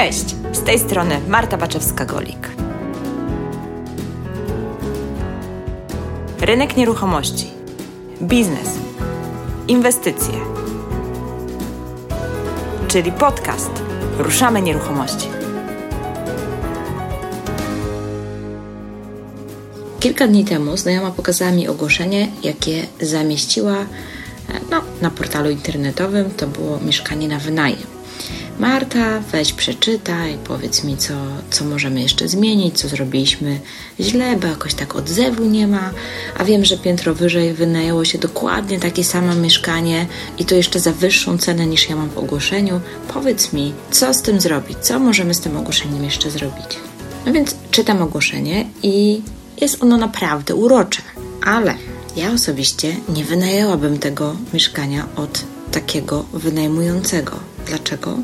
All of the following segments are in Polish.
Cześć, z tej strony Marta Baczewska-Golik. Rynek nieruchomości, biznes, inwestycje, czyli podcast Ruszamy Nieruchomości. Kilka dni temu znajoma pokazała mi ogłoszenie, jakie zamieściła e, no, na portalu internetowym. To było mieszkanie na wynajem. Marta, weź przeczytaj, powiedz mi, co, co możemy jeszcze zmienić, co zrobiliśmy źle, bo jakoś tak odzewu nie ma. A wiem, że piętro wyżej wynajęło się dokładnie takie samo mieszkanie i to jeszcze za wyższą cenę niż ja mam w ogłoszeniu. Powiedz mi, co z tym zrobić, co możemy z tym ogłoszeniem jeszcze zrobić. No więc czytam ogłoszenie i jest ono naprawdę urocze, ale ja osobiście nie wynajęłabym tego mieszkania od takiego wynajmującego. Dlaczego?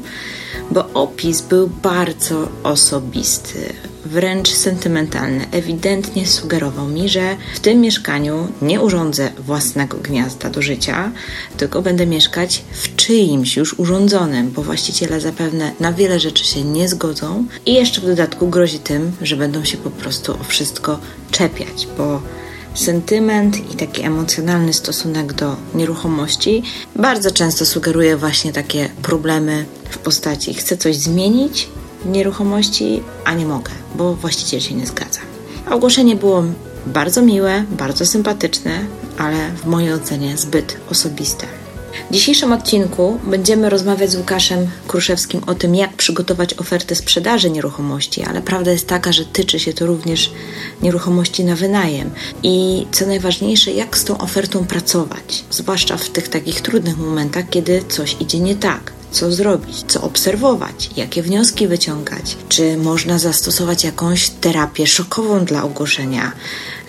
Bo opis był bardzo osobisty, wręcz sentymentalny. Ewidentnie sugerował mi, że w tym mieszkaniu nie urządzę własnego gniazda do życia, tylko będę mieszkać w czyimś już urządzonym, bo właściciele zapewne na wiele rzeczy się nie zgodzą i jeszcze w dodatku grozi tym, że będą się po prostu o wszystko czepiać, bo sentyment i taki emocjonalny stosunek do nieruchomości bardzo często sugeruje właśnie takie problemy w postaci chcę coś zmienić w nieruchomości, a nie mogę, bo właściciel się nie zgadza. Ogłoszenie było bardzo miłe, bardzo sympatyczne, ale w mojej ocenie zbyt osobiste. W dzisiejszym odcinku będziemy rozmawiać z Łukaszem Kruszewskim o tym, jak przygotować ofertę sprzedaży nieruchomości, ale prawda jest taka, że tyczy się to również nieruchomości na wynajem. I co najważniejsze, jak z tą ofertą pracować, zwłaszcza w tych takich trudnych momentach, kiedy coś idzie nie tak co zrobić, co obserwować, jakie wnioski wyciągać, czy można zastosować jakąś terapię szokową dla ogłoszenia,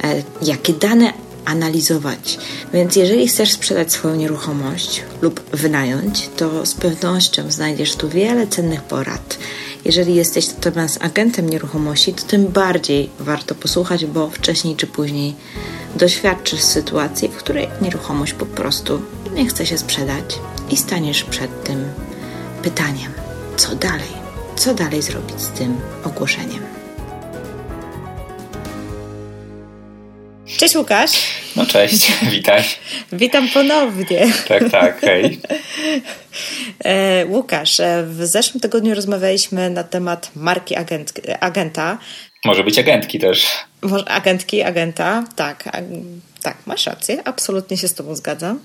e, jakie dane analizować. Więc jeżeli chcesz sprzedać swoją nieruchomość lub wynająć, to z pewnością znajdziesz tu wiele cennych porad. Jeżeli jesteś natomiast agentem nieruchomości, to tym bardziej warto posłuchać, bo wcześniej czy później doświadczysz sytuacji, w której nieruchomość po prostu nie chce się sprzedać i staniesz przed tym pytaniem: co dalej? Co dalej zrobić z tym ogłoszeniem? Cześć Łukasz. No cześć, witaj. Witam ponownie. Tak, tak, hej. E, Łukasz, e, w zeszłym tygodniu rozmawialiśmy na temat marki agent, agenta. Może być agentki też. Może agentki, agenta, tak. Tak, masz rację, absolutnie się z Tobą zgadzam.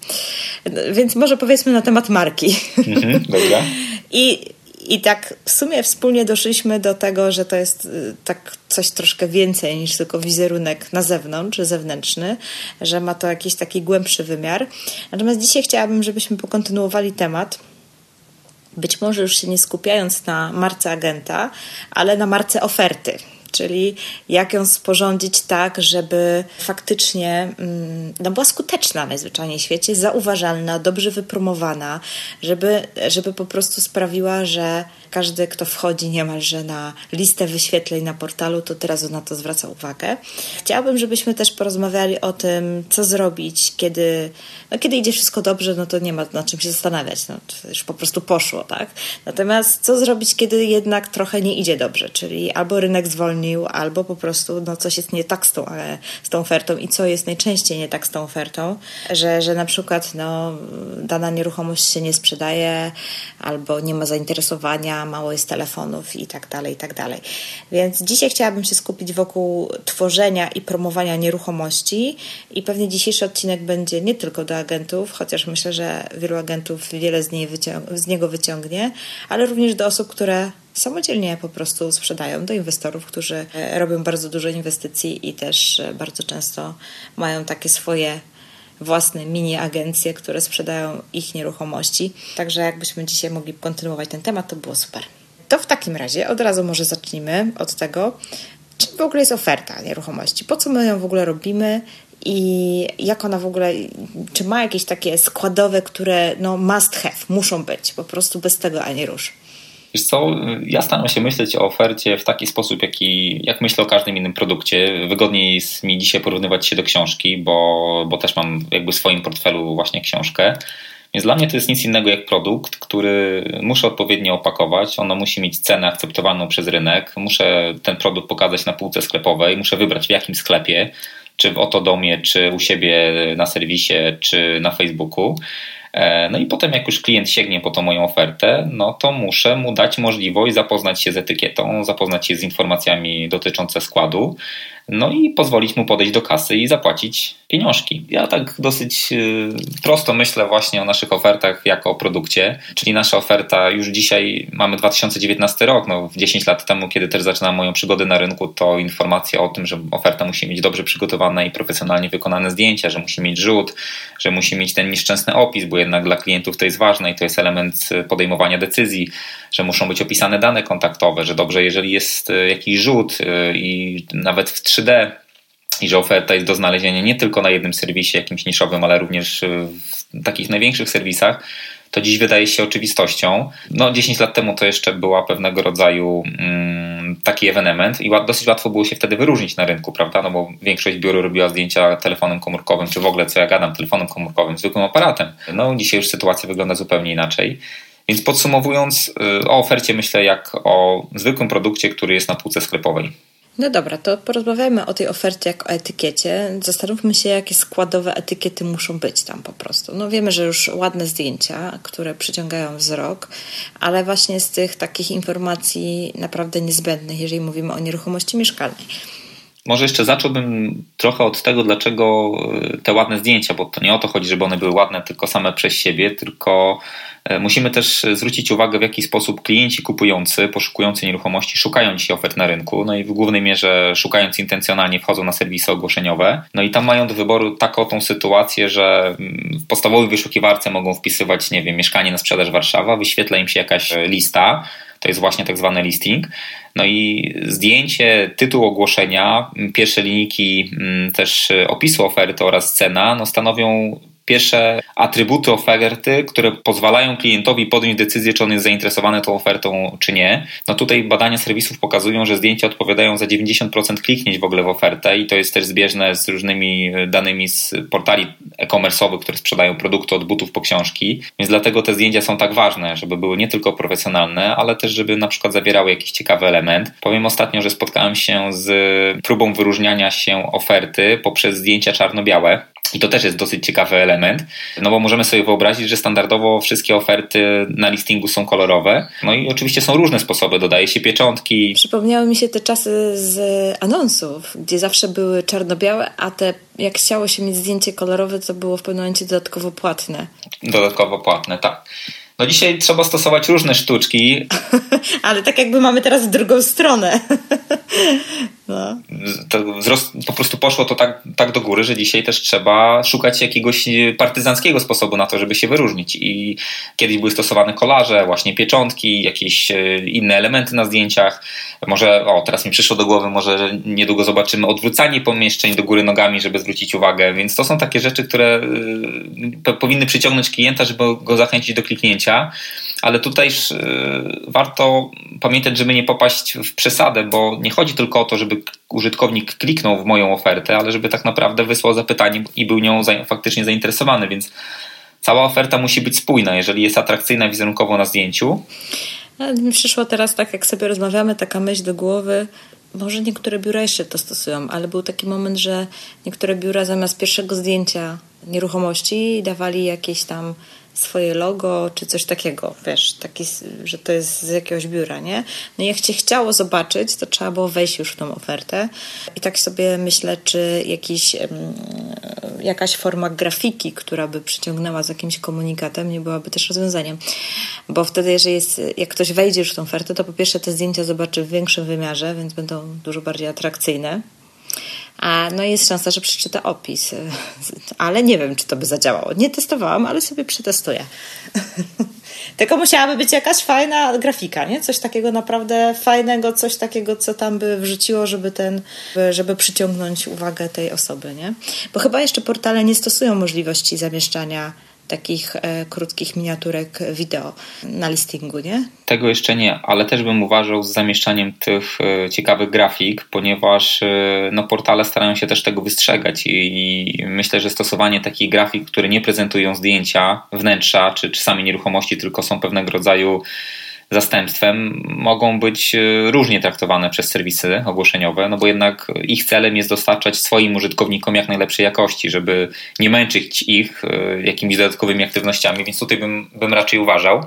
Więc może powiedzmy na temat marki. Mhm, dobra. I i tak w sumie wspólnie doszliśmy do tego, że to jest y, tak coś troszkę więcej niż tylko wizerunek na zewnątrz, zewnętrzny, że ma to jakiś taki głębszy wymiar. Natomiast dzisiaj chciałabym, żebyśmy pokontynuowali temat. Być może już się nie skupiając na marce agenta, ale na marce oferty czyli jak ją sporządzić tak, żeby faktycznie mm, no, była skuteczna najzwyczajniej w świecie, zauważalna, dobrze wypromowana, żeby, żeby po prostu sprawiła, że każdy, kto wchodzi niemalże na listę wyświetleń na portalu, to teraz na to zwraca uwagę. Chciałabym, żebyśmy też porozmawiali o tym, co zrobić, kiedy, no, kiedy idzie wszystko dobrze, no to nie ma na czym się zastanawiać, no, już po prostu poszło, tak? Natomiast co zrobić, kiedy jednak trochę nie idzie dobrze, czyli albo rynek albo po prostu no, coś jest nie tak z tą, e, z tą ofertą i co jest najczęściej nie tak z tą ofertą, że, że na przykład no, dana nieruchomość się nie sprzedaje, albo nie ma zainteresowania, mało jest telefonów i tak dalej, i tak dalej. Więc dzisiaj chciałabym się skupić wokół tworzenia i promowania nieruchomości i pewnie dzisiejszy odcinek będzie nie tylko do agentów, chociaż myślę, że wielu agentów wiele z, niej wyciąg- z niego wyciągnie, ale również do osób, które samodzielnie po prostu sprzedają do inwestorów, którzy e, robią bardzo dużo inwestycji i też e, bardzo często mają takie swoje własne mini agencje, które sprzedają ich nieruchomości. Także jakbyśmy dzisiaj mogli kontynuować ten temat, to było super. To w takim razie od razu może zacznijmy od tego, czym w ogóle jest oferta nieruchomości, po co my ją w ogóle robimy i jak ona w ogóle, czy ma jakieś takie składowe, które no must have, muszą być, po prostu bez tego ani rusz. Wiesz co, ja staram się myśleć o ofercie w taki sposób, jaki, jak myślę o każdym innym produkcie. Wygodniej jest mi dzisiaj porównywać się do książki, bo, bo też mam jakby w swoim portfelu właśnie książkę. Więc dla mnie to jest nic innego jak produkt, który muszę odpowiednio opakować. Ono musi mieć cenę akceptowalną przez rynek. Muszę ten produkt pokazać na półce sklepowej. Muszę wybrać w jakim sklepie, czy w Otodomie, czy u siebie na serwisie, czy na Facebooku. E, no i potem, jak już klient sięgnie po tą moją ofertę, no to muszę mu dać możliwość zapoznać się z etykietą, zapoznać się z informacjami dotyczące składu, no i pozwolić mu podejść do kasy i zapłacić pieniążki. Ja tak dosyć y, prosto myślę właśnie o naszych ofertach jako o produkcie, czyli nasza oferta już dzisiaj mamy 2019 rok, no 10 lat temu, kiedy też zaczynam moją przygodę na rynku, to informacja o tym, że oferta musi mieć dobrze przygotowane i profesjonalnie wykonane zdjęcia, że musi mieć rzut, że musi mieć ten nieszczęsny opis, bo jednak dla klientów to jest ważne i to jest element podejmowania decyzji, że muszą być opisane dane kontaktowe, że dobrze, jeżeli jest y, jakiś rzut y, i nawet w 3D i że oferta jest do znalezienia nie tylko na jednym serwisie jakimś niszowym, ale również w takich największych serwisach, to dziś wydaje się oczywistością. No 10 lat temu to jeszcze była pewnego rodzaju mm, taki ewenement i dosyć łatwo było się wtedy wyróżnić na rynku, prawda? No bo większość biur robiła zdjęcia telefonem komórkowym, czy w ogóle co ja gadam, telefonem komórkowym, zwykłym aparatem. No dzisiaj już sytuacja wygląda zupełnie inaczej. Więc podsumowując, y, o ofercie myślę jak o zwykłym produkcie, który jest na półce sklepowej. No dobra, to porozmawiajmy o tej ofercie jak o etykiecie. Zastanówmy się, jakie składowe etykiety muszą być tam po prostu. No wiemy, że już ładne zdjęcia, które przyciągają wzrok, ale właśnie z tych takich informacji naprawdę niezbędnych, jeżeli mówimy o nieruchomości mieszkalnej. Może jeszcze zacząłbym trochę od tego, dlaczego e, te ładne zdjęcia, bo to nie o to chodzi, żeby one były ładne tylko same przez siebie, tylko e, musimy też zwrócić uwagę, w jaki sposób klienci kupujący, poszukujący nieruchomości szukają dzisiaj ofert na rynku. No i w głównej mierze szukając intencjonalnie wchodzą na serwisy ogłoszeniowe. No i tam mają do wyboru taką tą sytuację, że mm, w podstawowej wyszukiwarce mogą wpisywać, nie wiem, mieszkanie na sprzedaż Warszawa, wyświetla im się jakaś lista to jest właśnie tak zwany listing. No i zdjęcie, tytuł ogłoszenia, pierwsze linijki też opisu oferty oraz cena no stanowią pierwsze atrybuty oferty, które pozwalają klientowi podjąć decyzję, czy on jest zainteresowany tą ofertą, czy nie. No tutaj badania serwisów pokazują, że zdjęcia odpowiadają za 90% kliknięć w ogóle w ofertę i to jest też zbieżne z różnymi danymi z portali e-commerce'owych, które sprzedają produkty od butów po książki. Więc dlatego te zdjęcia są tak ważne, żeby były nie tylko profesjonalne, ale też żeby na przykład zawierały jakiś ciekawy element. Powiem ostatnio, że spotkałem się z próbą wyróżniania się oferty poprzez zdjęcia czarno-białe. I to też jest dosyć ciekawy element, no bo możemy sobie wyobrazić, że standardowo wszystkie oferty na listingu są kolorowe. No i oczywiście są różne sposoby, dodaje się pieczątki. Przypomniały mi się te czasy z anonsów, gdzie zawsze były czarno-białe, a te jak chciało się mieć zdjęcie kolorowe, to było w pewnym momencie dodatkowo płatne. Dodatkowo płatne, tak. No dzisiaj trzeba stosować różne sztuczki. Ale tak jakby mamy teraz drugą stronę. Wzrost, po prostu poszło to tak, tak do góry, że dzisiaj też trzeba szukać jakiegoś partyzanckiego sposobu na to, żeby się wyróżnić. I kiedyś były stosowane kolarze, właśnie pieczątki, jakieś e, inne elementy na zdjęciach. Może, o, teraz mi przyszło do głowy, może niedługo zobaczymy odwrócanie pomieszczeń do góry nogami, żeby zwrócić uwagę. Więc to są takie rzeczy, które e, powinny przyciągnąć klienta, żeby go zachęcić do kliknięcia ale tutaj warto pamiętać, żeby nie popaść w przesadę, bo nie chodzi tylko o to, żeby użytkownik kliknął w moją ofertę, ale żeby tak naprawdę wysłał zapytanie i był nią faktycznie zainteresowany, więc cała oferta musi być spójna, jeżeli jest atrakcyjna wizerunkowo na zdjęciu. mi przyszło teraz, tak jak sobie rozmawiamy, taka myśl do głowy, może niektóre biura jeszcze to stosują, ale był taki moment, że niektóre biura zamiast pierwszego zdjęcia nieruchomości dawali jakieś tam swoje logo, czy coś takiego, wiesz, taki, że to jest z jakiegoś biura, nie? No jak cię chciało zobaczyć, to trzeba było wejść już w tą ofertę. I tak sobie myślę, czy jakiś, jakaś forma grafiki, która by przyciągnęła z jakimś komunikatem, nie byłaby też rozwiązaniem, bo wtedy, jeżeli jest, jak ktoś wejdzie już w tą ofertę, to po pierwsze te zdjęcia zobaczy w większym wymiarze, więc będą dużo bardziej atrakcyjne, a no jest szansa, że przeczyta opis, ale nie wiem, czy to by zadziałało. Nie testowałam, ale sobie przetestuję. Tylko musiałaby być jakaś fajna grafika, nie? Coś takiego naprawdę fajnego, coś takiego, co tam by wrzuciło, żeby ten, żeby przyciągnąć uwagę tej osoby, nie? Bo chyba jeszcze portale nie stosują możliwości zamieszczania takich e, krótkich miniaturek wideo na listingu, nie? Tego jeszcze nie, ale też bym uważał z zamieszczaniem tych e, ciekawych grafik, ponieważ e, no, portale starają się też tego wystrzegać i, i myślę, że stosowanie takich grafik, które nie prezentują zdjęcia, wnętrza czy, same nieruchomości, tylko są pewnego rodzaju zastępstwem mogą być e, różnie traktowane przez serwisy ogłoszeniowe, no bo jednak ich celem jest dostarczać swoim użytkownikom jak najlepszej jakości, żeby nie męczyć ich e, jakimiś dodatkowymi aktywnościami, więc tutaj bym, bym raczej uważał.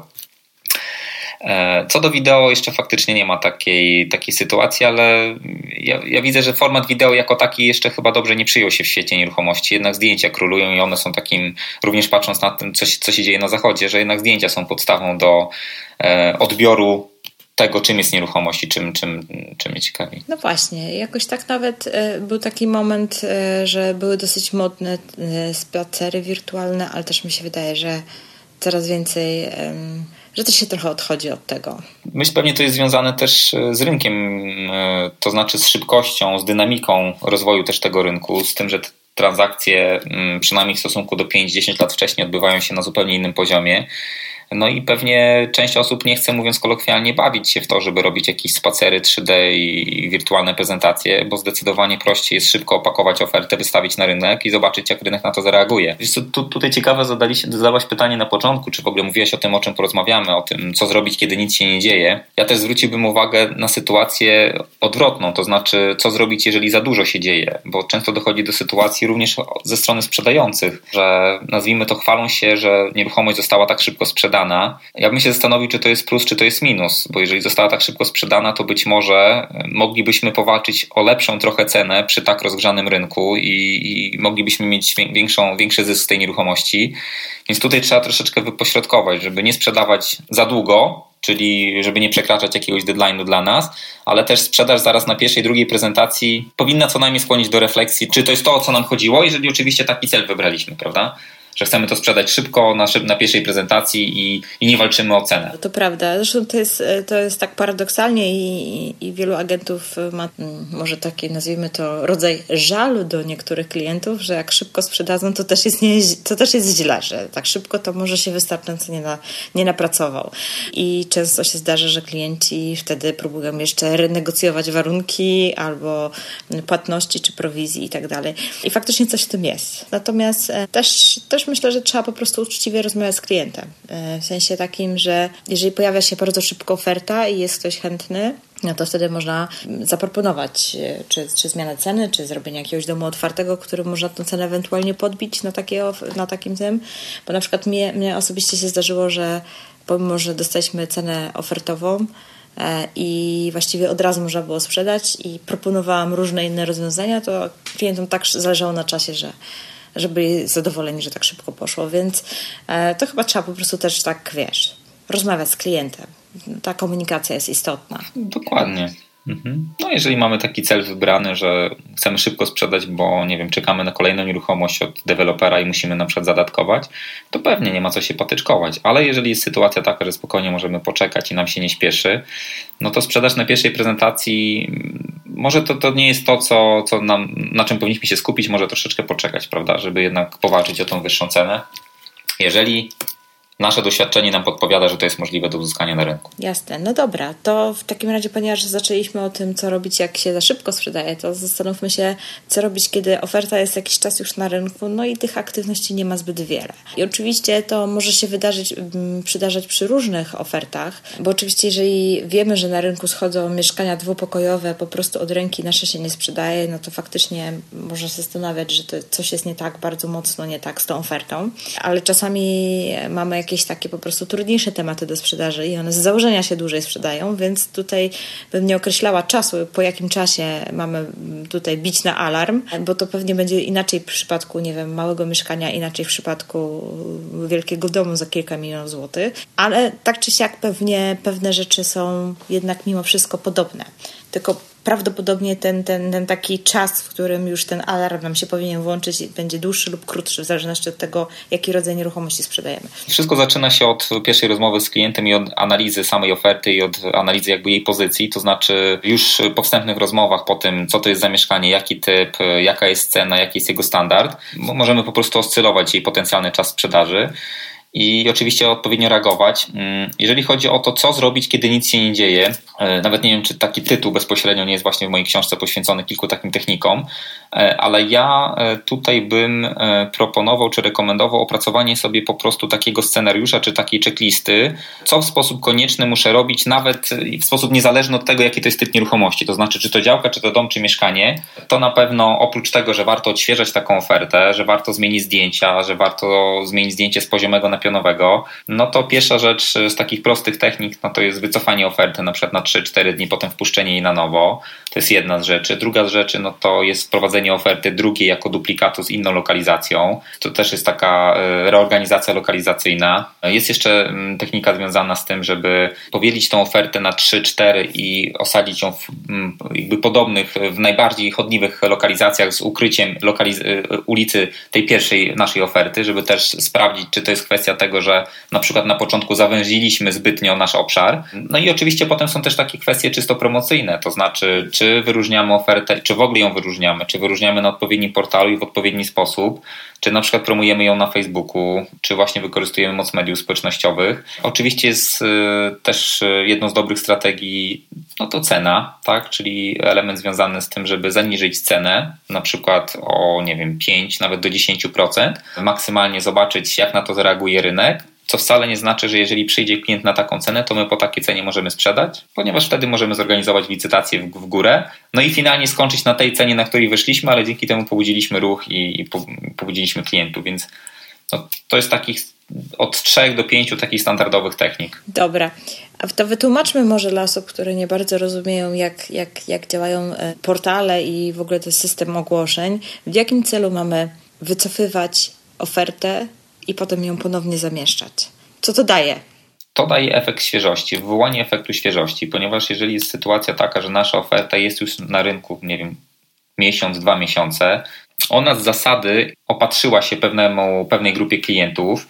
E, co do wideo, jeszcze faktycznie nie ma takiej, takiej sytuacji, ale ja, ja, widzę, że format wideo jako taki jeszcze chyba dobrze nie przyjął się w świecie nieruchomości. Jednak zdjęcia królują i one są takim, również patrząc na tym, co, co się dzieje na zachodzie, że jednak zdjęcia są podstawą do e, odbioru tego, czym jest nieruchomość i czym, czym, czym mnie ciekawi. No właśnie, jakoś tak nawet e, był taki moment, e, że były dosyć modne spacery wirtualne, ale też mi się wydaje, że coraz więcej że to się trochę odchodzi od tego. Myślę, pewnie to jest związane też e, z rynkiem, e, to znaczy z szybkością, z dynamiką rozwoju też tego rynku, z tym, że transakcje, mm, przynajmniej w stosunku do 5-10 lat wcześniej, odbywają się na zupełnie innym poziomie. No i pewnie część osób nie chce, mówiąc kolokwialnie, bawić się w to, żeby robić jakieś spacery 3D i wirtualne prezentacje, bo zdecydowanie prościej jest szybko opakować ofertę, wystawić na rynek i zobaczyć, jak rynek na to zareaguje. Wiesz, tu, tutaj ciekawe zadaliście, zadałaś pytanie na początku, czy w ogóle mówiłaś o tym, o czym porozmawiamy, o tym, co zrobić, kiedy nic się nie dzieje. Ja też zwróciłbym uwagę na sytuację odwrotną, to znaczy, co zrobić, jeżeli za dużo się dzieje, bo często dochodzi do sytuacji również ze strony sprzedających, że nazwijmy to chwalą się, że nieruchomość została tak szybko sprzedana, sprzedana, ja bym się zastanowił, czy to jest plus, czy to jest minus, bo jeżeli została tak szybko sprzedana, to być może e, moglibyśmy powalczyć o lepszą trochę cenę przy tak rozgrzanym rynku i, i moglibyśmy mieć większą, większy zysk z tej nieruchomości. Więc tutaj trzeba troszeczkę wypośrodkować, żeby nie sprzedawać za długo, czyli żeby nie przekraczać jakiegoś deadline'u dla nas, ale też sprzedaż zaraz na pierwszej, drugiej prezentacji powinna co najmniej skłonić do refleksji, czy to jest to, o co nam chodziło, jeżeli oczywiście taki cel wybraliśmy, prawda? Że chcemy to sprzedać szybko na, na pierwszej prezentacji i, i nie walczymy o cenę. To prawda. Zresztą to jest, to jest tak paradoksalnie i, i wielu agentów ma może taki, nazwijmy to, rodzaj żalu do niektórych klientów, że jak szybko sprzedadzą, to też jest, nie, to też jest źle, że tak szybko to może się wystarczająco nie, na, nie napracował. I często się zdarza, że klienci wtedy próbują jeszcze renegocjować warunki albo płatności czy prowizji i tak dalej. I faktycznie coś w tym jest. Natomiast e, też, też myślę, że trzeba po prostu uczciwie rozmawiać z klientem. E, w sensie takim, że jeżeli pojawia się bardzo szybko oferta i jest ktoś chętny, no to wtedy można zaproponować e, czy, czy zmianę ceny, czy zrobienie jakiegoś domu otwartego, który można tę cenę ewentualnie podbić na, takie, na takim tym. Bo na przykład mnie, mnie osobiście się zdarzyło, że pomimo, że dostaliśmy cenę ofertową, e, i właściwie od razu można było sprzedać i proponowałam różne inne rozwiązania, to klientom tak zależało na czasie, że żeby byli zadowoleni, że tak szybko poszło, więc e, to chyba trzeba po prostu też tak, wiesz, rozmawiać z klientem. Ta komunikacja jest istotna. Dokładnie. Mhm. No, jeżeli mamy taki cel wybrany, że chcemy szybko sprzedać, bo nie wiem, czekamy na kolejną nieruchomość od dewelopera i musimy na przykład zadatkować, to pewnie nie ma co się patyczkować. Ale jeżeli jest sytuacja taka, że spokojnie możemy poczekać i nam się nie śpieszy, no to sprzedaż na pierwszej prezentacji może to, to nie jest to, co, co nam, na czym powinniśmy się skupić, może troszeczkę poczekać, prawda, żeby jednak powalczyć o tą wyższą cenę. Jeżeli nasze doświadczenie nam podpowiada, że to jest możliwe do uzyskania na rynku. Jasne, no dobra, to w takim razie, ponieważ zaczęliśmy o tym, co robić, jak się za szybko sprzedaje, to zastanówmy się, co robić, kiedy oferta jest jakiś czas już na rynku, no i tych aktywności nie ma zbyt wiele. I oczywiście to może się wydarzyć, mm, przydarzać przy różnych ofertach, bo oczywiście jeżeli wiemy, że na rynku schodzą mieszkania dwupokojowe, po prostu od ręki nasze się nie sprzedaje, no to faktycznie można się zastanawiać, że to coś jest nie tak, bardzo mocno nie tak z tą ofertą, ale czasami mamy jakieś takie po prostu trudniejsze tematy do sprzedaży i one z założenia się dłużej sprzedają, więc tutaj bym nie określała czasu, po jakim czasie mamy tutaj bić na alarm, bo to pewnie będzie inaczej w przypadku, nie wiem, małego mieszkania, inaczej w przypadku wielkiego domu za kilka milionów złotych, ale tak czy siak pewnie pewne rzeczy są jednak mimo wszystko podobne. Tylko prawdopodobnie ten, ten, ten taki czas, w którym już ten alarm nam się powinien włączyć, będzie dłuższy lub krótszy, w zależności od tego, jaki rodzaj nieruchomości sprzedajemy. Wszystko zaczyna się od pierwszej rozmowy z klientem i od analizy samej oferty i od analizy jakby jej pozycji, to znaczy już po wstępnych rozmowach po tym, co to jest zamieszkanie, jaki typ, jaka jest cena, jaki jest jego standard, możemy po prostu oscylować jej potencjalny czas sprzedaży i oczywiście odpowiednio reagować. Mm, jeżeli chodzi o to, co zrobić, kiedy nic się nie dzieje, e, nawet nie wiem, czy taki tytuł bezpośrednio nie jest właśnie w mojej książce poświęcony kilku takim technikom, e, ale ja e, tutaj bym proponował czy rekomendował opracowanie sobie po prostu takiego scenariusza czy takiej checklisty, co w sposób konieczny muszę robić, nawet w sposób niezależny od tego, jaki to jest typ nieruchomości. To znaczy, czy to działka, czy to dom, czy mieszkanie. To na pewno oprócz tego, że warto odświeżać taką ofertę, że warto zmienić zdjęcia, że warto zmienić zdjęcie z poziomego na no to pierwsza rzecz z takich prostych technik, no to jest wycofanie oferty na przykład na 3-4 dni, potem wpuszczenie jej na nowo. To jest jedna z rzeczy. Druga z rzeczy, no to jest wprowadzenie oferty drugiej jako duplikatu z inną lokalizacją. To też jest taka e, reorganizacja lokalizacyjna. Jest jeszcze mm, technika związana z tym, żeby powielić tą ofertę na 3-4 i osadzić ją w mm, jakby podobnych, w najbardziej chodliwych lokalizacjach z ukryciem lokaliz- e, ulicy tej pierwszej naszej oferty, żeby też sprawdzić, czy to jest kwestia tego, że na przykład na początku zawęziliśmy zbytnio nasz obszar. No i oczywiście potem są też takie kwestie czysto promocyjne, to znaczy czy wyróżniamy ofertę, czy w ogóle ją wyróżniamy, czy wyróżniamy na odpowiednim portalu i w odpowiedni sposób, czy na przykład promujemy ją na Facebooku, czy właśnie wykorzystujemy moc mediów społecznościowych. Oczywiście jest y, też y, jedną z dobrych strategii no to cena, tak, czyli element związany z tym, żeby zaniżyć cenę, na przykład o nie wiem 5 nawet do 10%, maksymalnie zobaczyć jak na to zareaguje rynek, co wcale nie znaczy, że jeżeli przyjdzie klient na taką cenę, to my po takiej cenie możemy sprzedać, ponieważ wtedy możemy zorganizować licytację w, w górę, no i finalnie skończyć na tej cenie, na której wyszliśmy, ale dzięki temu pobudziliśmy ruch i, i pobudziliśmy klientów, więc no, to jest takich od trzech do pięciu takich standardowych technik. Dobra. A to wytłumaczmy może dla osób, które nie bardzo rozumieją, jak, jak, jak działają e, portale i w ogóle ten system ogłoszeń. W jakim celu mamy wycofywać ofertę i potem ją ponownie zamieszczać. Co to daje? To daje efekt świeżości, wywołanie efektu świeżości, ponieważ jeżeli jest sytuacja taka, że nasza oferta jest już na rynku, nie wiem, miesiąc, dwa miesiące, ona z zasady opatrzyła się pewnemu, pewnej grupie klientów,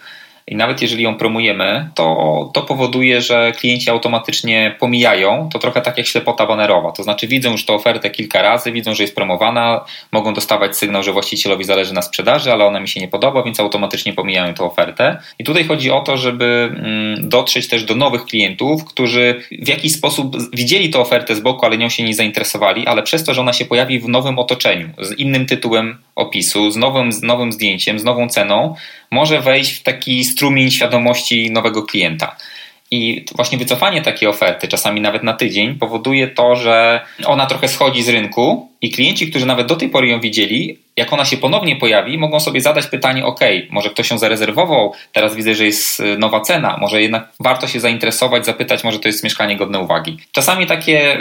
i nawet jeżeli ją promujemy, to, to powoduje, że klienci automatycznie pomijają. To trochę tak jak ślepota banerowa. To znaczy widzą już tę ofertę kilka razy, widzą, że jest promowana, mogą dostawać sygnał, że właścicielowi zależy na sprzedaży, ale ona mi się nie podoba, więc automatycznie pomijają tę ofertę. I tutaj chodzi o to, żeby mm, dotrzeć też do nowych klientów, którzy w jakiś sposób widzieli tę ofertę z boku, ale nią się nie zainteresowali, ale przez to, że ona się pojawi w nowym otoczeniu, z innym tytułem opisu, z nowym, z nowym zdjęciem, z nową ceną, może wejść w taki strumień świadomości nowego klienta. I właśnie wycofanie takiej oferty, czasami nawet na tydzień, powoduje to, że ona trochę schodzi z rynku i klienci, którzy nawet do tej pory ją widzieli, jak ona się ponownie pojawi, mogą sobie zadać pytanie: OK, może ktoś się zarezerwował, teraz widzę, że jest y, nowa cena, może jednak warto się zainteresować, zapytać, może to jest mieszkanie godne uwagi. Czasami takie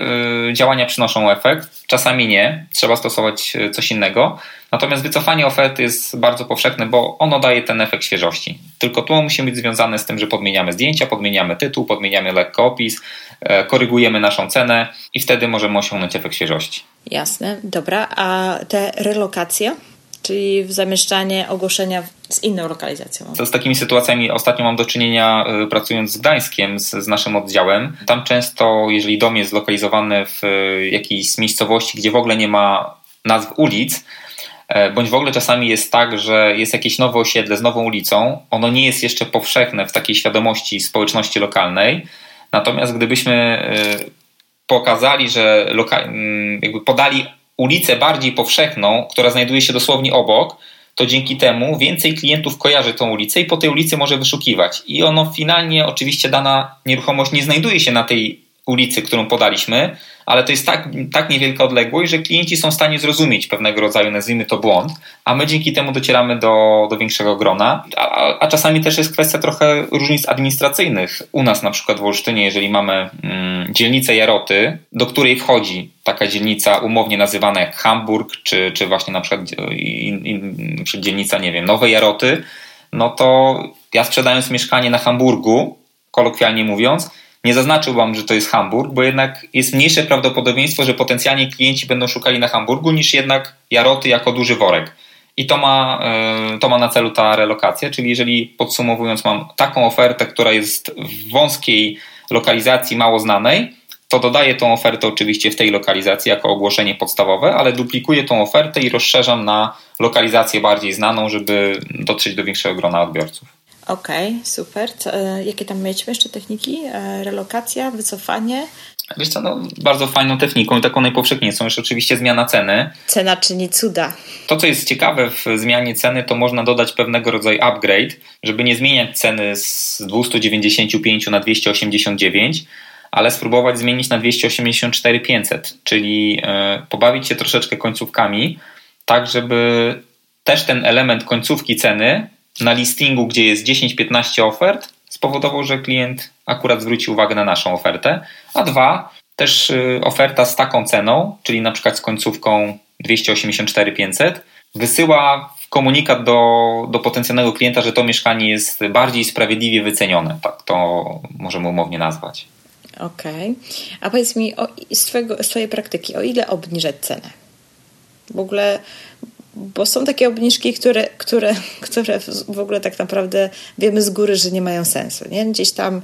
y, działania przynoszą efekt, czasami nie, trzeba stosować y, coś innego. Natomiast wycofanie oferty jest bardzo powszechne, bo ono daje ten efekt świeżości. Tylko to musi być związane z tym, że podmieniamy zdjęcia, podmieniamy tytuł, podmieniamy lekko opis, korygujemy naszą cenę i wtedy możemy osiągnąć efekt świeżości. Jasne, dobra. A te relokacje? czyli zamieszczanie ogłoszenia z inną lokalizacją. Z takimi sytuacjami ostatnio mam do czynienia e, pracując z Gdańskiem, z, z, naszym oddziałem. Tam często, jeżeli dom jest zlokalizowany w e, jakiejś miejscowości, gdzie w ogóle nie ma nazw ulic, E, bądź w ogóle czasami jest tak, że jest jakieś nowe osiedle z nową ulicą, ono nie jest jeszcze powszechne w takiej świadomości społeczności lokalnej, natomiast gdybyśmy e, pokazali, że mm, jakby podali ulicę bardziej powszechną, która znajduje się dosłownie obok, to dzięki temu więcej klientów kojarzy tą ulicę i po tej ulicy może wyszukiwać. I ono finalnie, oczywiście dana nieruchomość nie znajduje się na tej ulicy, którą podaliśmy, ale to jest tak, tak niewielka odległość, że klienci są w stanie zrozumieć pewnego rodzaju, nazwijmy to błąd, a my dzięki temu docieramy do, do większego grona. A, a czasami też jest kwestia trochę różnic administracyjnych. U nas na przykład w Olsztynie, jeżeli mamy mm, dzielnicę Jaroty, do której wchodzi taka dzielnica umownie nazywana jak Hamburg, czy, czy właśnie na przykład, in, in, dzielnica, nie wiem, Nowe Jaroty, no to ja sprzedając mieszkanie na Hamburgu, kolokwialnie mówiąc, nie zaznaczyłbym, że to jest Hamburg, bo jednak jest mniejsze prawdopodobieństwo, że potencjalnie klienci będą szukali na Hamburgu niż jednak Jaroty jako duży worek. I to ma, e, to ma na celu ta relokacja, czyli jeżeli podsumowując, mam taką ofertę, która jest w wąskiej lokalizacji mało znanej, to dodaję tą ofertę oczywiście w tej lokalizacji jako ogłoszenie podstawowe, ale duplikuję tą ofertę i rozszerzam na lokalizację bardziej znaną, żeby dotrzeć do większego grona odbiorców. Okej, okay, super. Co, e, jakie tam mieliśmy jeszcze techniki? E, relokacja, wycofanie? Wiesz co, no, bardzo fajną techniką i taką najpowszechniejszą jest oczywiście zmiana ceny. Cena czyni cuda. To, co jest ciekawe w zmianie ceny, to można dodać pewnego rodzaju upgrade, żeby nie zmieniać ceny z 295 na 289, ale spróbować zmienić na 284 500, czyli e, pobawić się troszeczkę końcówkami, tak żeby też ten element końcówki ceny na listingu, gdzie jest 10-15 ofert, spowodował, że klient akurat zwróci uwagę na naszą ofertę, a dwa, też y, oferta z taką ceną, czyli na przykład z końcówką 284 500, wysyła komunikat do, do potencjalnego klienta, że to mieszkanie jest bardziej sprawiedliwie wycenione. Tak to możemy umownie nazwać. Okej. Okay. A powiedz mi o, z, twojego, z Twojej praktyki, o ile obniżać cenę? W ogóle bo są takie obniżki, które, które, które w ogóle tak naprawdę wiemy z góry, że nie mają sensu. Nie? Gdzieś tam,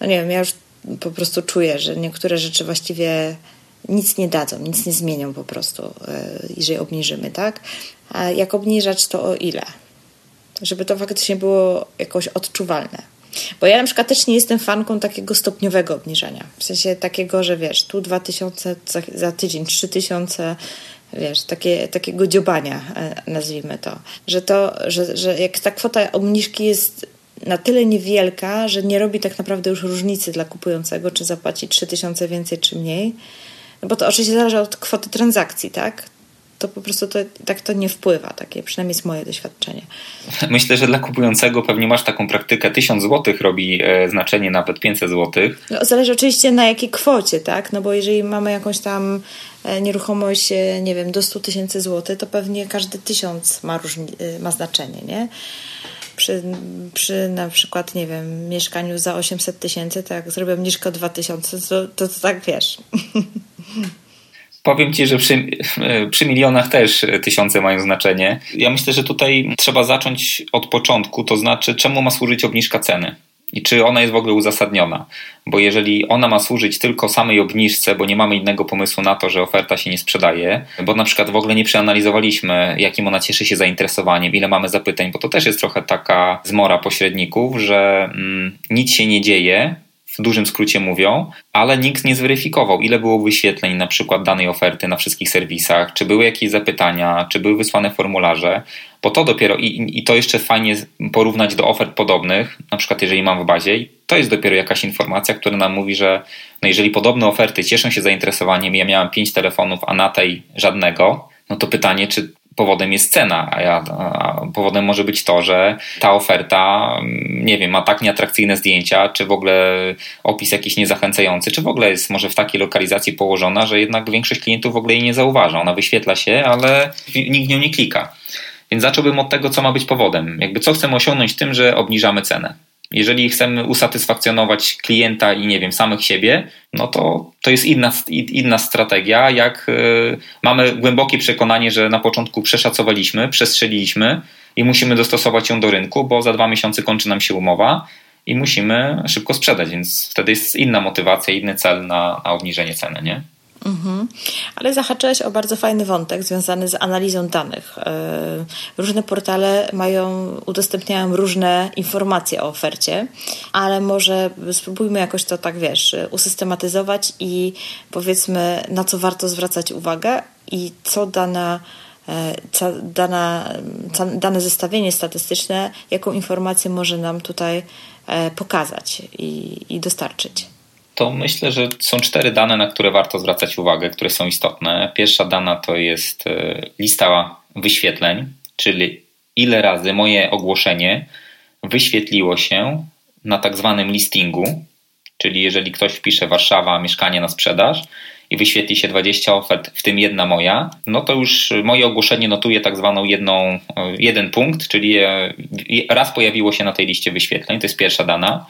no nie wiem, ja już po prostu czuję, że niektóre rzeczy właściwie nic nie dadzą, nic nie zmienią po prostu, e, jeżeli obniżymy, tak? A jak obniżać, to o ile? Żeby to faktycznie było jakoś odczuwalne. Bo ja na przykład też nie jestem fanką takiego stopniowego obniżania. W sensie takiego, że wiesz, tu 2000, za, za tydzień 3000, wiesz, takie, takiego dziobania, e, nazwijmy to. Że to, że, że jak ta kwota obniżki jest na tyle niewielka, że nie robi tak naprawdę już różnicy dla kupującego, czy zapłaci 3000 więcej, czy mniej. No bo to oczywiście zależy od kwoty transakcji, tak? to po prostu to, tak to nie wpływa, takie przynajmniej jest moje doświadczenie. Myślę, że dla kupującego pewnie masz taką praktykę, 1000 zł robi e, znaczenie nawet 500 zł. No, zależy oczywiście na jakiej kwocie, tak? No bo jeżeli mamy jakąś tam nieruchomość, e, nie wiem, do 100 tysięcy złotych, to pewnie każdy tysiąc ma, różni, ma znaczenie, nie? Przy, przy na przykład, nie wiem, mieszkaniu za 800 tysięcy, to jak zrobię obniżkę o 2000, to, to, to tak wiesz. Powiem Ci, że przy, przy, milionach też tysiące mają znaczenie. Ja myślę, że tutaj trzeba zacząć od początku, to znaczy czemu ma służyć obniżka ceny i czy ona jest w ogóle uzasadniona. Bo jeżeli ona ma służyć tylko samej obniżce, bo nie mamy innego pomysłu na to, że oferta się nie sprzedaje, bo na przykład w ogóle nie przeanalizowaliśmy, jakim ona cieszy się zainteresowaniem, ile mamy zapytań, bo to też jest trochę taka zmora pośredników, że mm, nic się nie dzieje, w dużym skrócie mówią, ale nikt nie zweryfikował, ile było wyświetleń na przykład danej oferty na wszystkich serwisach, czy były jakieś zapytania, czy były wysłane formularze, bo to dopiero i, i to jeszcze fajnie porównać do ofert podobnych, na przykład jeżeli mam w bazie, to jest dopiero jakaś informacja, która nam mówi, że no jeżeli podobne oferty cieszą się zainteresowaniem, ja miałem pięć telefonów, a na tej żadnego, no to pytanie, czy powodem jest cena, a, ja, a powodem może być to, że ta oferta, nie wiem, ma tak nieatrakcyjne zdjęcia, czy w ogóle opis jakiś niezachęcający, czy w ogóle jest może w takiej lokalizacji położona, że jednak większość klientów w ogóle jej nie zauważa. Ona wyświetla się, ale nikt nią nie klika. Więc zacząłbym od tego, co ma być powodem. Jakby co chcemy osiągnąć tym, że obniżamy cenę. Jeżeli chcemy usatysfakcjonować klienta i nie wiem, samych siebie, no to to jest inna, inna strategia. Jak y, mamy głębokie przekonanie, że na początku przeszacowaliśmy, przestrzeliliśmy i musimy dostosować ją do rynku, bo za dwa miesiące kończy nam się umowa i musimy szybko sprzedać, więc wtedy jest inna motywacja, inny cel na, na obniżenie ceny, nie? Mhm. Ale zahaczyłeś o bardzo fajny wątek związany z analizą danych. E, różne portale mają, udostępniają różne informacje o ofercie, ale może spróbujmy jakoś to tak, wiesz, usystematyzować i powiedzmy, na co warto zwracać uwagę i co dana e, dana, dane zestawienie statystyczne, jaką informację może nam tutaj e, pokazać i, i dostarczyć to myślę, że są cztery dane, na które warto zwracać uwagę, które są istotne. Pierwsza dana to jest e, lista wyświetleń, czyli ile razy moje ogłoszenie wyświetliło się na tak zwanym listingu, Czyli jeżeli ktoś wpisze Warszawa, mieszkanie na sprzedaż i wyświetli się 20 ofert, w tym jedna moja, no to już moje ogłoszenie notuje tak zwaną jedną, jeden punkt, czyli raz pojawiło się na tej liście wyświetleń, to jest pierwsza dana.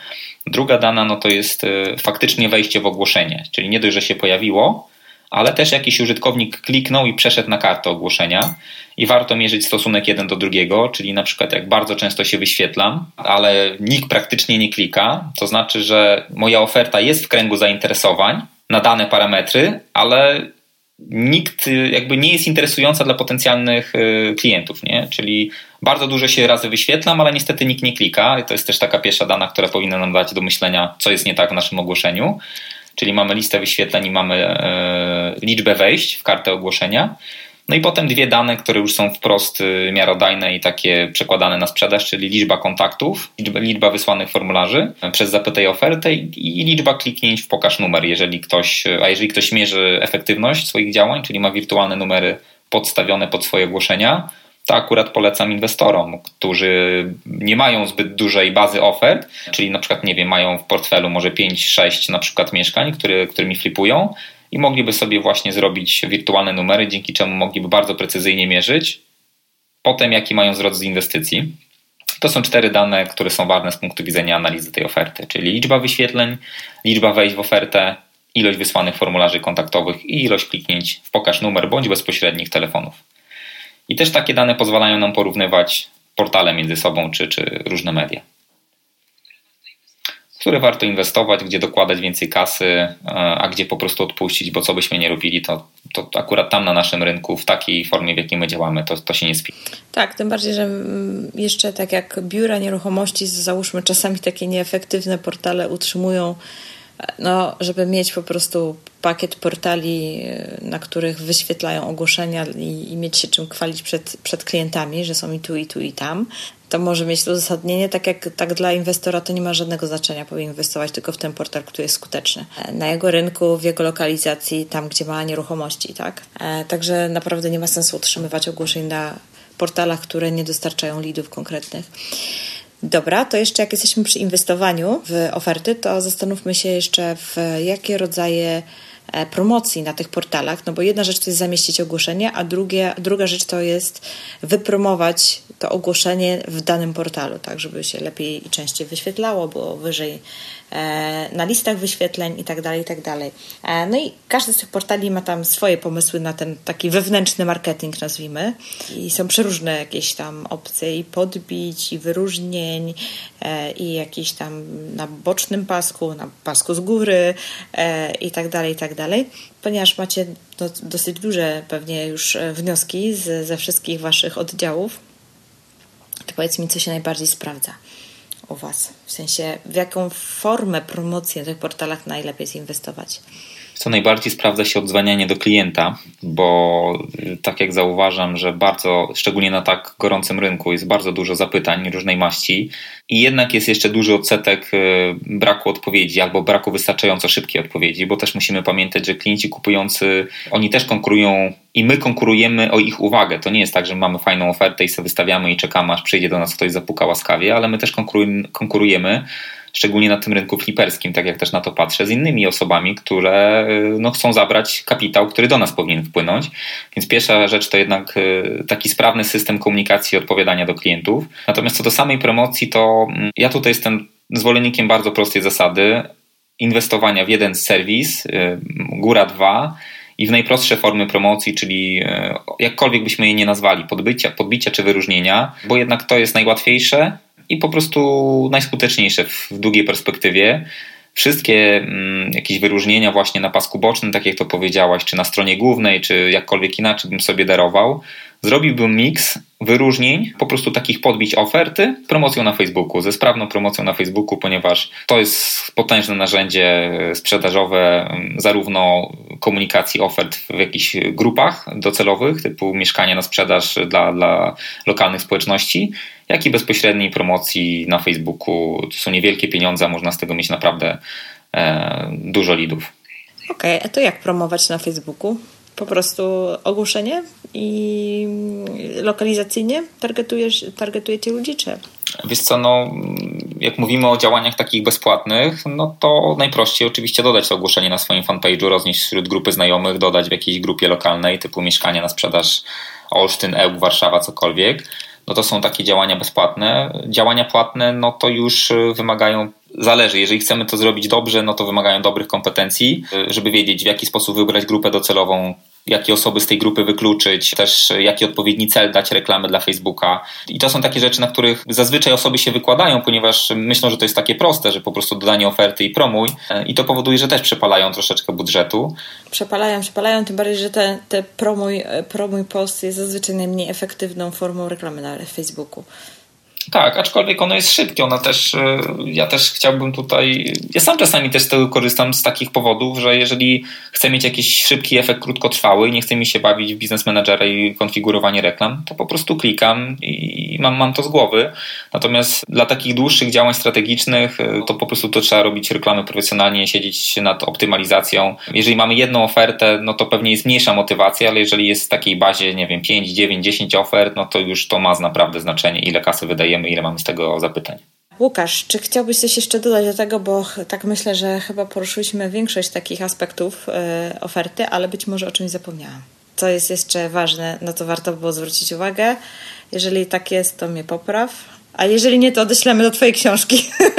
Druga dana no to jest e, faktycznie wejście w ogłoszenie, czyli nie dość, że się pojawiło, ale też jakiś użytkownik kliknął i przeszedł na kartę ogłoszenia i warto mierzyć stosunek jeden do drugiego, czyli na przykład jak bardzo często się wyświetlam, ale nikt praktycznie nie klika, to znaczy, że moja oferta jest w kręgu zainteresowań na dane parametry, ale nikt jakby nie jest interesująca dla potencjalnych y, klientów, nie? Czyli bardzo dużo się razy wyświetlam, ale niestety nikt nie klika. I to jest też taka pierwsza dana, która powinna nam dać do myślenia, co jest nie tak w naszym ogłoszeniu czyli mamy listę wyświetleń i mamy e, liczbę wejść w kartę ogłoszenia. No i potem dwie dane, które już są wprost e, miarodajne i takie przekładane na sprzedaż, czyli liczba kontaktów, liczba, liczba wysłanych formularzy przez zapytaj ofertę i, liczba kliknięć w pokaż numer, jeżeli ktoś, a jeżeli ktoś mierzy efektywność swoich działań, czyli ma wirtualne numery podstawione pod swoje ogłoszenia, to akurat polecam inwestorom, którzy nie mają zbyt dużej bazy ofert, czyli na przykład, nie wiem, mają w portfelu może 5-6 na przykład mieszkań, które, którymi flipują i mogliby sobie właśnie zrobić wirtualne numery, dzięki czemu mogliby bardzo precyzyjnie mierzyć potem, jaki mają wzrost z inwestycji. To są cztery dane, które są ważne z punktu widzenia analizy tej oferty, czyli liczba wyświetleń, liczba wejść w ofertę, ilość wysłanych formularzy kontaktowych i ilość kliknięć w pokaż numer bądź bezpośrednich telefonów. I też takie dane pozwalają nam porównywać portale między sobą czy, czy różne media. Które warto inwestować, gdzie dokładać więcej kasy, e, a gdzie po prostu odpuścić, bo co byśmy nie robili, to, to akurat tam na naszym rynku, w takiej formie, w jakiej my działamy, to, to się nie spi. Tak, tym bardziej, że jeszcze tak jak biura nieruchomości, załóżmy czasami takie nieefektywne portale utrzymują no, żeby mieć po prostu pakiet portali, e, na których wyświetlają ogłoszenia i, i, mieć się czym chwalić przed, przed klientami, że są i tu, i tu, i tam, to może mieć to uzasadnienie. Tak jak tak dla inwestora to nie ma żadnego znaczenia, powinien inwestować tylko w ten portal, który jest skuteczny. E, na jego rynku, w jego lokalizacji, tam gdzie ma nieruchomości, tak? E, także naprawdę nie ma sensu utrzymywać ogłoszeń na portalach, które nie dostarczają lidów konkretnych. Dobra, to jeszcze jak jesteśmy przy inwestowaniu w oferty, to zastanówmy się jeszcze w jakie rodzaje e, promocji na tych portalach, no bo jedna rzecz to jest zamieścić ogłoszenie, a drugie, druga rzecz to jest wypromować to ogłoszenie w danym portalu, tak żeby się lepiej i częściej wyświetlało, było wyżej na listach wyświetleń i tak dalej, i tak. E, no i każdy z tych portali ma tam swoje pomysły na ten taki wewnętrzny marketing, nazwijmy. I są przeróżne jakieś tam opcje i podbić, i wyróżnień, e, i jakieś tam na bocznym pasku, na pasku z góry i tak dalej, i tak. Ponieważ macie dosyć duże pewnie już wnioski z, ze wszystkich Waszych oddziałów, to powiedz mi, co się najbardziej sprawdza u Was? W sensie, w jaką formę promocji na tych portalach najlepiej zinwestować? Co najbardziej sprawdza się odzwanianie do klienta, bo y, tak jak zauważam, że bardzo, szczególnie na tak gorącym rynku, jest bardzo dużo zapytań różnej maści i jednak jest jeszcze duży odsetek y, braku odpowiedzi albo braku wystarczająco szybkiej odpowiedzi, bo też musimy pamiętać, że klienci kupujący, oni też konkurują i my konkurujemy o ich uwagę. To nie jest tak, że mamy fajną ofertę i sobie wystawiamy i czekamy, aż przyjdzie do nas ktoś zapuka łaskawie, ale my też konkurujemy szczególnie na tym rynku fliperskim, tak jak też na to patrzę, z innymi osobami, które y, no, chcą zabrać kapitał, który do nas powinien wpłynąć. Więc pierwsza rzecz to jednak y, taki sprawny system komunikacji i odpowiadania do klientów. Natomiast co do samej promocji, to mm, ja tutaj jestem zwolennikiem bardzo prostej zasady inwestowania w jeden serwis, y, góra dwa, i w najprostsze formy promocji, czyli jakkolwiek byśmy je nie nazwali, podbicia, podbicia czy wyróżnienia, bo jednak to jest najłatwiejsze, i po prostu najskuteczniejsze w długiej perspektywie. Wszystkie mm, jakieś wyróżnienia właśnie na pasku bocznym, tak jak to powiedziałaś, czy na stronie głównej, czy jakkolwiek inaczej bym sobie darował, zrobiłbym miks wyróżnień, po prostu takich podbić oferty promocją na Facebooku, ze sprawną promocją na Facebooku, ponieważ to jest potężne narzędzie sprzedażowe mm, zarówno komunikacji ofert w jakichś grupach docelowych, typu mieszkania na sprzedaż dla, dla lokalnych społeczności, jak i bezpośredniej promocji na Facebooku. To są niewielkie pieniądze, a można z tego mieć naprawdę e, dużo lidów. Okej, okay, a to jak promować na Facebooku? Po prostu ogłoszenie i lokalizacyjnie targetujesz, targetujecie ludzi, czy? Wiesz co, no jak mówimy o działaniach takich bezpłatnych, no to najprościej oczywiście dodać to ogłoszenie na swoim fanpage'u, roznieść wśród grupy znajomych, dodać w jakiejś grupie lokalnej typu mieszkania na sprzedaż Olsztyn, Ełk, Warszawa, cokolwiek. No to są takie działania bezpłatne. Działania płatne, no to już wymagają zależy. Jeżeli chcemy to zrobić dobrze, no to wymagają dobrych kompetencji, żeby wiedzieć, w jaki sposób wybrać grupę docelową, jakie osoby z tej grupy wykluczyć, też jaki odpowiedni cel dać reklamy dla Facebooka. I to są takie rzeczy, na których zazwyczaj osoby się wykładają, ponieważ myślą, że to jest takie proste, że po prostu dodanie oferty i promuj. I to powoduje, że też przepalają troszeczkę budżetu. Przepalają, przepalają, tym bardziej, że te, te promuj, promuj post jest zazwyczaj najmniej efektywną formą reklamy na Facebooku. Tak, aczkolwiek ono jest szybkie, ona też, e, ja też chciałbym tutaj, ja sam czasami też z tego korzystam z takich powodów, że jeżeli chcę mieć jakiś szybki efekt krótkotrwały, nie chcę mi się bawić w biznes managera i konfigurowanie reklam, to po prostu klikam i mam, mam to z głowy. Natomiast dla takich dłuższych działań strategicznych, e, to po prostu to trzeba robić reklamy profesjonalnie, siedzieć nad optymalizacją. Jeżeli mamy jedną ofertę, no to pewnie jest mniejsza motywacja, ale jeżeli jest w takiej bazie, nie wiem, 5, 9, 10 ofert, no to już to ma naprawdę znaczenie, ile kasy wydajemy wiemy, ile mamy z tego zapytań. Łukasz, czy chciałbyś coś jeszcze dodać do tego, bo tak myślę, że chyba poruszyliśmy większość takich aspektów yy, oferty, ale być może o czymś zapomniałam. Co jest jeszcze ważne, no to warto było zwrócić uwagę. Jeżeli tak jest, to mnie popraw. A jeżeli nie, to odeślemy do Twojej książki.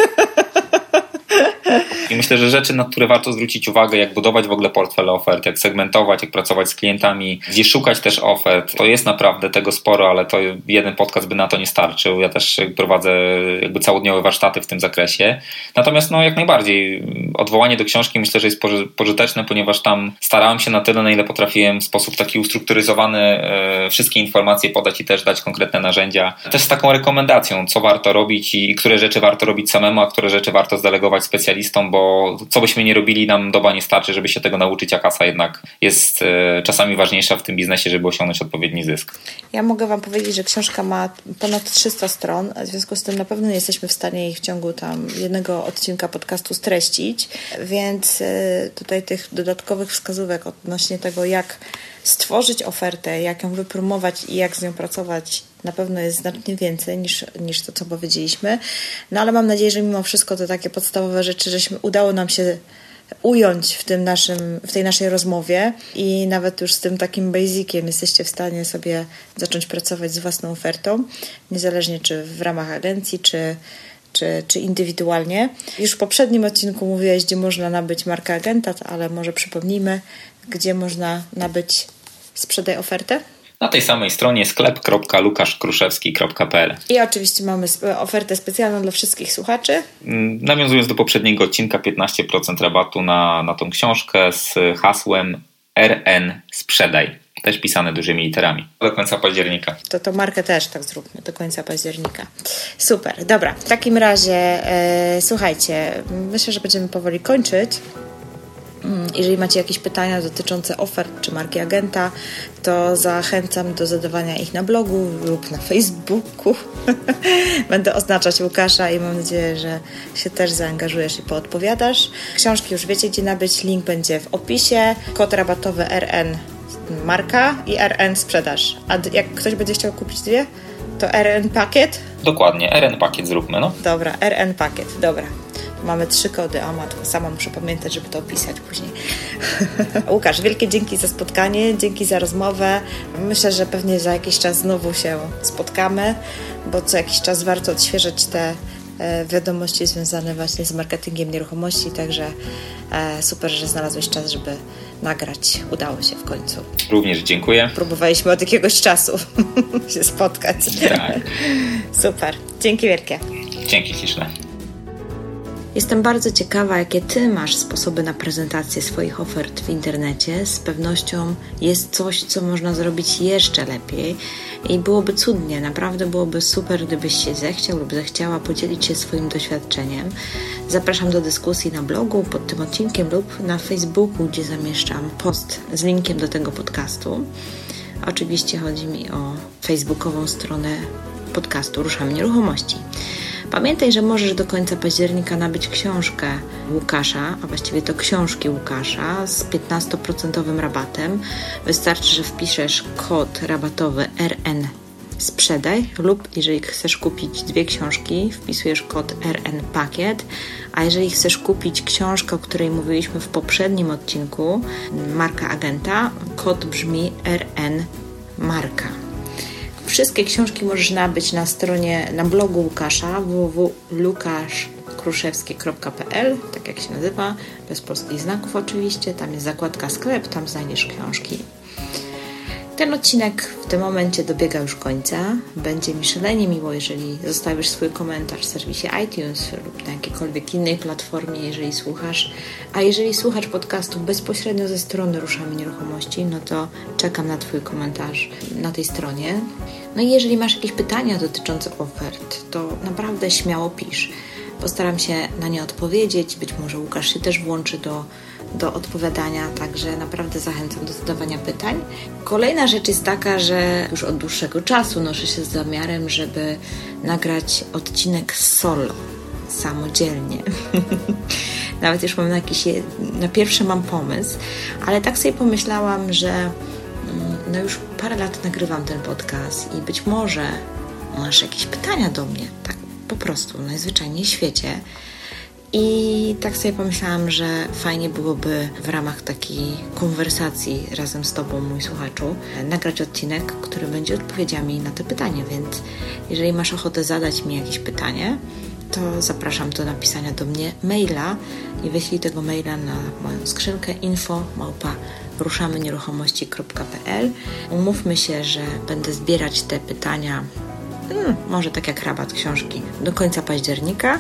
I myślę, że rzeczy, na które warto zwrócić uwagę, jak budować w ogóle portfel ofert, jak segmentować, jak pracować z klientami, gdzie szukać też ofert, to jest naprawdę tego sporo, ale to jeden podcast by na to nie starczył. Ja też prowadzę jakby całodniowe warsztaty w tym zakresie. Natomiast no jak najbardziej odwołanie do książki myślę, że jest pożyteczne, ponieważ tam starałem się na tyle, na ile potrafiłem w sposób taki ustrukturyzowany e, wszystkie informacje podać i też dać konkretne narzędzia. Też z taką rekomendacją, co warto robić i które rzeczy warto robić samemu, a które rzeczy warto zdelegować specjalistom, bo bo co byśmy nie robili, nam doba nie starczy, żeby się tego nauczyć, a kasa jednak jest e, czasami ważniejsza w tym biznesie, żeby osiągnąć odpowiedni zysk. Ja mogę Wam powiedzieć, że książka ma ponad 300 stron, w związku z tym na pewno nie jesteśmy w stanie jej w ciągu tam jednego odcinka podcastu streścić, więc e, tutaj tych dodatkowych wskazówek odnośnie tego, jak stworzyć ofertę, jak ją wypromować i jak z nią pracować, na pewno jest znacznie więcej niż, niż to, co powiedzieliśmy. No ale mam nadzieję, że mimo wszystko to takie podstawowe rzeczy, żeśmy udało nam się ująć w, tym naszym, w tej naszej rozmowie i nawet już z tym takim basiciem jesteście w stanie sobie zacząć pracować z własną ofertą, niezależnie czy w ramach agencji, czy, czy, czy indywidualnie. Już w poprzednim odcinku mówiłeś, gdzie można nabyć markę agenta, ale może przypomnijmy, gdzie można nabyć sprzedaj ofertę? Na tej samej stronie sklep.lukaszkruszewski.pl I oczywiście mamy ofertę specjalną dla wszystkich słuchaczy. Mm, nawiązując do poprzedniego odcinka, 15% rabatu na, na tą książkę z hasłem RN Sprzedaj. Też pisane dużymi literami. Do końca października. To to markę też tak zróbmy, do końca października. Super, dobra. W takim razie e, słuchajcie, myślę, że będziemy powoli kończyć. Mm, jeżeli macie jakieś pytania dotyczące ofert czy marki agenta, to zachęcam do zadawania ich na blogu lub na Facebooku. Będę oznaczać Łukasza i mam nadzieję, że się też zaangażujesz i poodpowiadasz. Książki już wiecie, gdzie nabyć. Link będzie w opisie. Kod rabatowy RN marka i RN sprzedaż. A jak ktoś będzie chciał kupić dwie, to RN pakiet? Dokładnie, RN pakiet zróbmy, no. Dobra, RN pakiet, dobra. Mamy trzy kody, o matko, sama muszę pamiętać, żeby to opisać później. Łukasz, wielkie dzięki za spotkanie, dzięki za rozmowę. Myślę, że pewnie za jakiś czas znowu się spotkamy, bo co jakiś czas warto odświeżać te e, wiadomości związane właśnie z marketingiem nieruchomości, także e, super, że znalazłeś czas, żeby nagrać. Udało się w końcu. Również dziękuję. Próbowaliśmy od jakiegoś czasu się spotkać. Tak. Super. Dzięki wielkie. Dzięki śliczne. Jestem bardzo ciekawa, jakie Ty masz sposoby na prezentację swoich ofert w internecie. Z pewnością jest coś, co można zrobić jeszcze lepiej i byłoby cudnie, naprawdę byłoby super, gdybyś się zechciał lub zechciała podzielić się swoim doświadczeniem. Zapraszam do dyskusji na blogu pod tym odcinkiem lub na Facebooku, gdzie zamieszczam post z linkiem do tego podcastu. Oczywiście chodzi mi o facebookową stronę podcastu Ruszam Nieruchomości. Pamiętaj, że możesz do końca października nabyć książkę Łukasza, a właściwie to książki Łukasza z 15% rabatem. Wystarczy, że wpiszesz kod rabatowy RN sprzedaj lub jeżeli chcesz kupić dwie książki, wpisujesz kod RN Pakiet, a jeżeli chcesz kupić książkę, o której mówiliśmy w poprzednim odcinku, marka agenta, kod brzmi RN Marka. Wszystkie książki możesz nabyć na stronie, na blogu Łukasza www.lukaszkruszewski.pl tak jak się nazywa, bez polskich znaków oczywiście. Tam jest zakładka sklep, tam znajdziesz książki. Ten odcinek w tym momencie dobiega już końca. Będzie mi szalenie miło, jeżeli zostawisz swój komentarz w serwisie iTunes lub na jakiejkolwiek innej platformie, jeżeli słuchasz. A jeżeli słuchasz podcastu bezpośrednio ze strony Ruszamy Nieruchomości, no to czekam na Twój komentarz na tej stronie. No i jeżeli masz jakieś pytania dotyczące ofert, to naprawdę śmiało pisz. Postaram się na nie odpowiedzieć. Być może Łukasz się też włączy do do odpowiadania, także naprawdę zachęcam do zadawania pytań. Kolejna rzecz jest taka, że już od dłuższego czasu noszę się z zamiarem, żeby nagrać odcinek solo, samodzielnie. Nawet już mam na jakiś, na pierwszy mam pomysł, ale tak sobie pomyślałam, że mm, no już parę lat nagrywam ten podcast i być może masz jakieś pytania do mnie, tak po prostu, najzwyczajniej w świecie i tak sobie pomyślałam, że fajnie byłoby w ramach takiej konwersacji razem z Tobą, mój słuchaczu, nagrać odcinek, który będzie odpowiedziami na te pytania. Więc jeżeli masz ochotę zadać mi jakieś pytanie, to zapraszam do napisania do mnie maila. I wyślij tego maila na moją skrzynkę info małpa ruszamynieruchomości.pl Umówmy się, że będę zbierać te pytania, hmm, może tak jak rabat książki, do końca października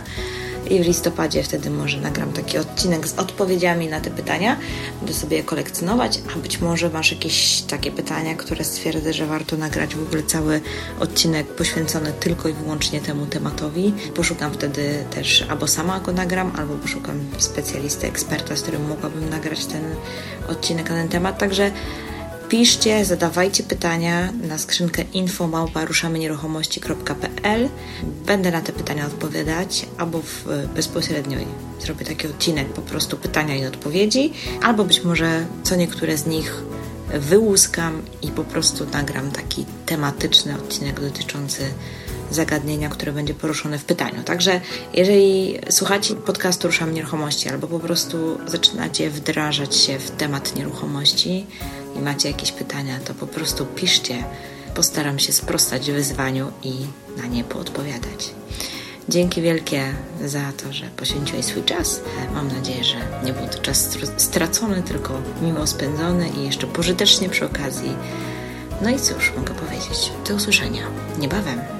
i w listopadzie wtedy może nagram taki odcinek z odpowiedziami na te pytania. Będę sobie je kolekcjonować, a być może masz jakieś takie pytania, które stwierdzę, że warto nagrać w ogóle cały odcinek poświęcony tylko i wyłącznie temu tematowi. Poszukam wtedy też albo sama go nagram, albo poszukam specjalisty, eksperta, z którym mogłabym nagrać ten odcinek na ten temat. Także Piszcie, zadawajcie pytania na skrzynkę info.ruszamynieruchomości.pl Będę na te pytania odpowiadać albo w, bezpośrednio zrobię taki odcinek po prostu pytania i odpowiedzi, albo być może co niektóre z nich wyłuskam i po prostu nagram taki tematyczny odcinek dotyczący zagadnienia, które będzie poruszone w pytaniu. Także jeżeli słuchacie podcastu Ruszam Nieruchomości albo po prostu zaczynacie wdrażać się w temat nieruchomości, i macie jakieś pytania, to po prostu piszcie. Postaram się sprostać wyzwaniu i na nie poodpowiadać. Dzięki wielkie za to, że poświęciłeś swój czas. Mam nadzieję, że nie był to czas stracony, tylko miło spędzony i jeszcze pożytecznie przy okazji. No i cóż mogę powiedzieć? Do usłyszenia niebawem.